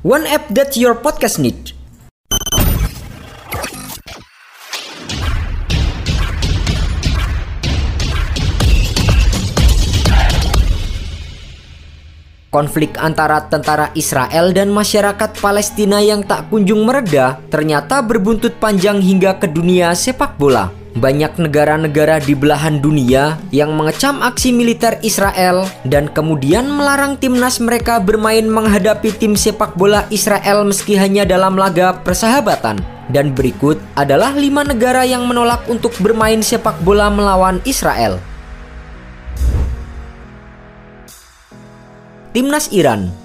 One app that your podcast need. Konflik antara tentara Israel dan masyarakat Palestina yang tak kunjung mereda ternyata berbuntut panjang hingga ke dunia sepak bola. Banyak negara-negara di belahan dunia yang mengecam aksi militer Israel dan kemudian melarang timnas mereka bermain menghadapi tim sepak bola Israel meski hanya dalam laga persahabatan. Dan berikut adalah lima negara yang menolak untuk bermain sepak bola melawan Israel. Timnas Iran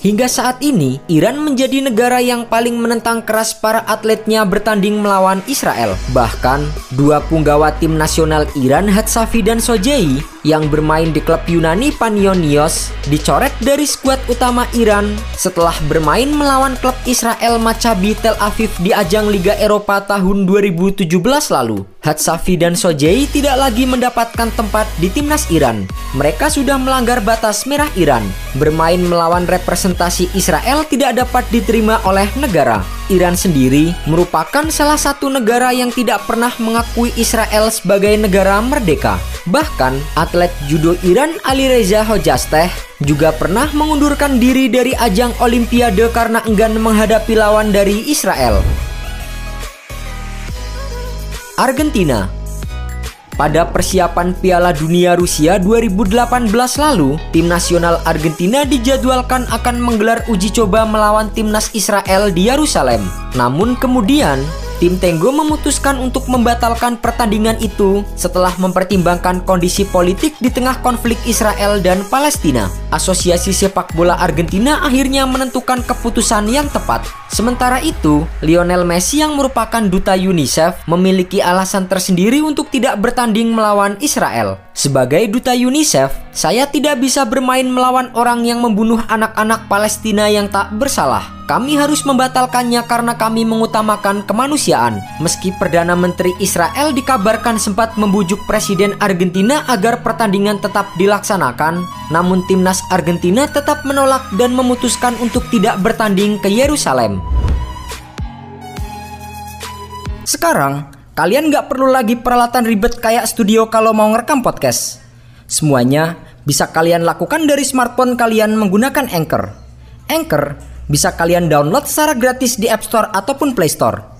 Hingga saat ini, Iran menjadi negara yang paling menentang keras para atletnya bertanding melawan Israel. Bahkan, dua punggawa tim nasional Iran Hatsafi dan Sojei yang bermain di klub Yunani Panionios dicoret dari skuad utama Iran setelah bermain melawan klub Israel Maccabi Tel Aviv di ajang Liga Eropa tahun 2017 lalu. Hatsafi dan Sojei tidak lagi mendapatkan tempat di timnas Iran. Mereka sudah melanggar batas merah Iran. Bermain melawan representasi Israel tidak dapat diterima oleh negara. Iran sendiri merupakan salah satu negara yang tidak pernah mengakui Israel sebagai negara merdeka. Bahkan, atlet judo Iran Ali Reza Hojasteh juga pernah mengundurkan diri dari ajang Olimpiade karena enggan menghadapi lawan dari Israel. Argentina pada persiapan Piala Dunia Rusia 2018 lalu, tim nasional Argentina dijadwalkan akan menggelar uji coba melawan timnas Israel di Yerusalem. Namun kemudian, Tim Tenggo memutuskan untuk membatalkan pertandingan itu setelah mempertimbangkan kondisi politik di tengah konflik Israel dan Palestina. Asosiasi sepak bola Argentina akhirnya menentukan keputusan yang tepat. Sementara itu, Lionel Messi yang merupakan duta UNICEF memiliki alasan tersendiri untuk tidak bertanding melawan Israel. Sebagai duta UNICEF, saya tidak bisa bermain melawan orang yang membunuh anak-anak Palestina yang tak bersalah. Kami harus membatalkannya karena kami mengutamakan kemanusiaan. Meski Perdana Menteri Israel dikabarkan sempat membujuk Presiden Argentina agar pertandingan tetap dilaksanakan, namun timnas Argentina tetap menolak dan memutuskan untuk tidak bertanding ke Yerusalem. Sekarang, Kalian nggak perlu lagi peralatan ribet kayak studio kalau mau ngerekam podcast. Semuanya bisa kalian lakukan dari smartphone kalian menggunakan Anchor. Anchor bisa kalian download secara gratis di App Store ataupun Play Store.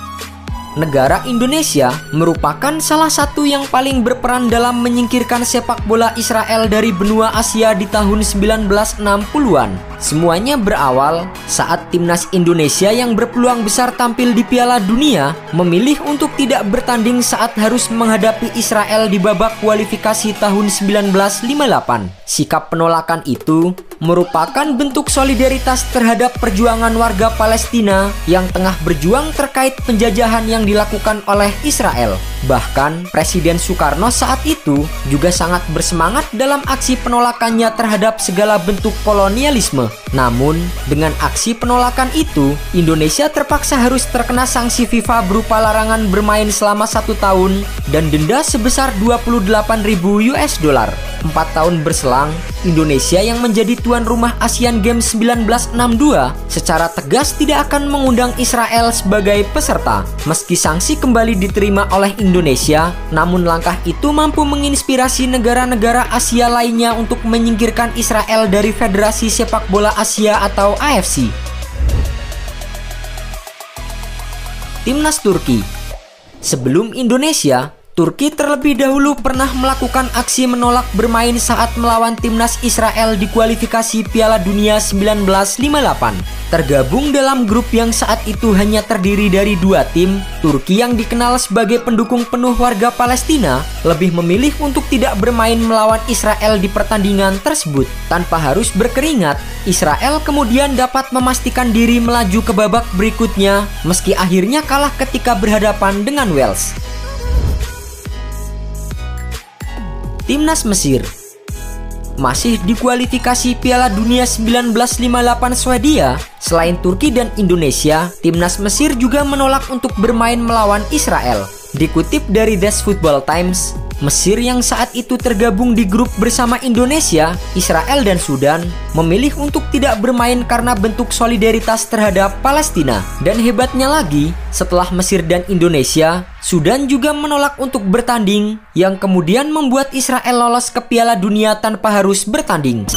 negara Indonesia merupakan salah satu yang paling berperan dalam menyingkirkan sepak bola Israel dari benua Asia di tahun 1960-an. Semuanya berawal saat timnas Indonesia yang berpeluang besar tampil di Piala Dunia memilih untuk tidak bertanding saat harus menghadapi Israel di babak kualifikasi tahun 1958. Sikap penolakan itu merupakan bentuk solidaritas terhadap perjuangan warga Palestina yang tengah berjuang terkait penjajahan yang dilakukan oleh Israel. Bahkan, Presiden Soekarno saat itu juga sangat bersemangat dalam aksi penolakannya terhadap segala bentuk kolonialisme. Namun, dengan aksi penolakan itu, Indonesia terpaksa harus terkena sanksi FIFA berupa larangan bermain selama satu tahun dan denda sebesar 28.000 US dollar. Empat tahun berselang, Indonesia yang menjadi tuan rumah Asian Games 1962 secara tegas tidak akan mengundang Israel sebagai peserta. Meski sanksi kembali diterima oleh Indonesia, namun langkah itu mampu menginspirasi negara-negara Asia lainnya untuk menyingkirkan Israel dari Federasi Sepak Bola Asia atau AFC. timnas Turki. Sebelum Indonesia, Turki terlebih dahulu pernah melakukan aksi menolak bermain saat melawan timnas Israel di kualifikasi Piala Dunia 1958. Tergabung dalam grup yang saat itu hanya terdiri dari dua tim, Turki yang dikenal sebagai pendukung penuh warga Palestina lebih memilih untuk tidak bermain melawan Israel di pertandingan tersebut. Tanpa harus berkeringat, Israel kemudian dapat memastikan diri melaju ke babak berikutnya meski akhirnya kalah ketika berhadapan dengan Wales. Timnas Mesir masih di kualifikasi Piala Dunia 1958 Swedia, selain Turki dan Indonesia, timnas Mesir juga menolak untuk bermain melawan Israel. Dikutip dari Des Football Times, Mesir yang saat itu tergabung di grup bersama Indonesia, Israel dan Sudan memilih untuk tidak bermain karena bentuk solidaritas terhadap Palestina. Dan hebatnya lagi, setelah Mesir dan Indonesia, Sudan juga menolak untuk bertanding yang kemudian membuat Israel lolos ke Piala Dunia tanpa harus bertanding.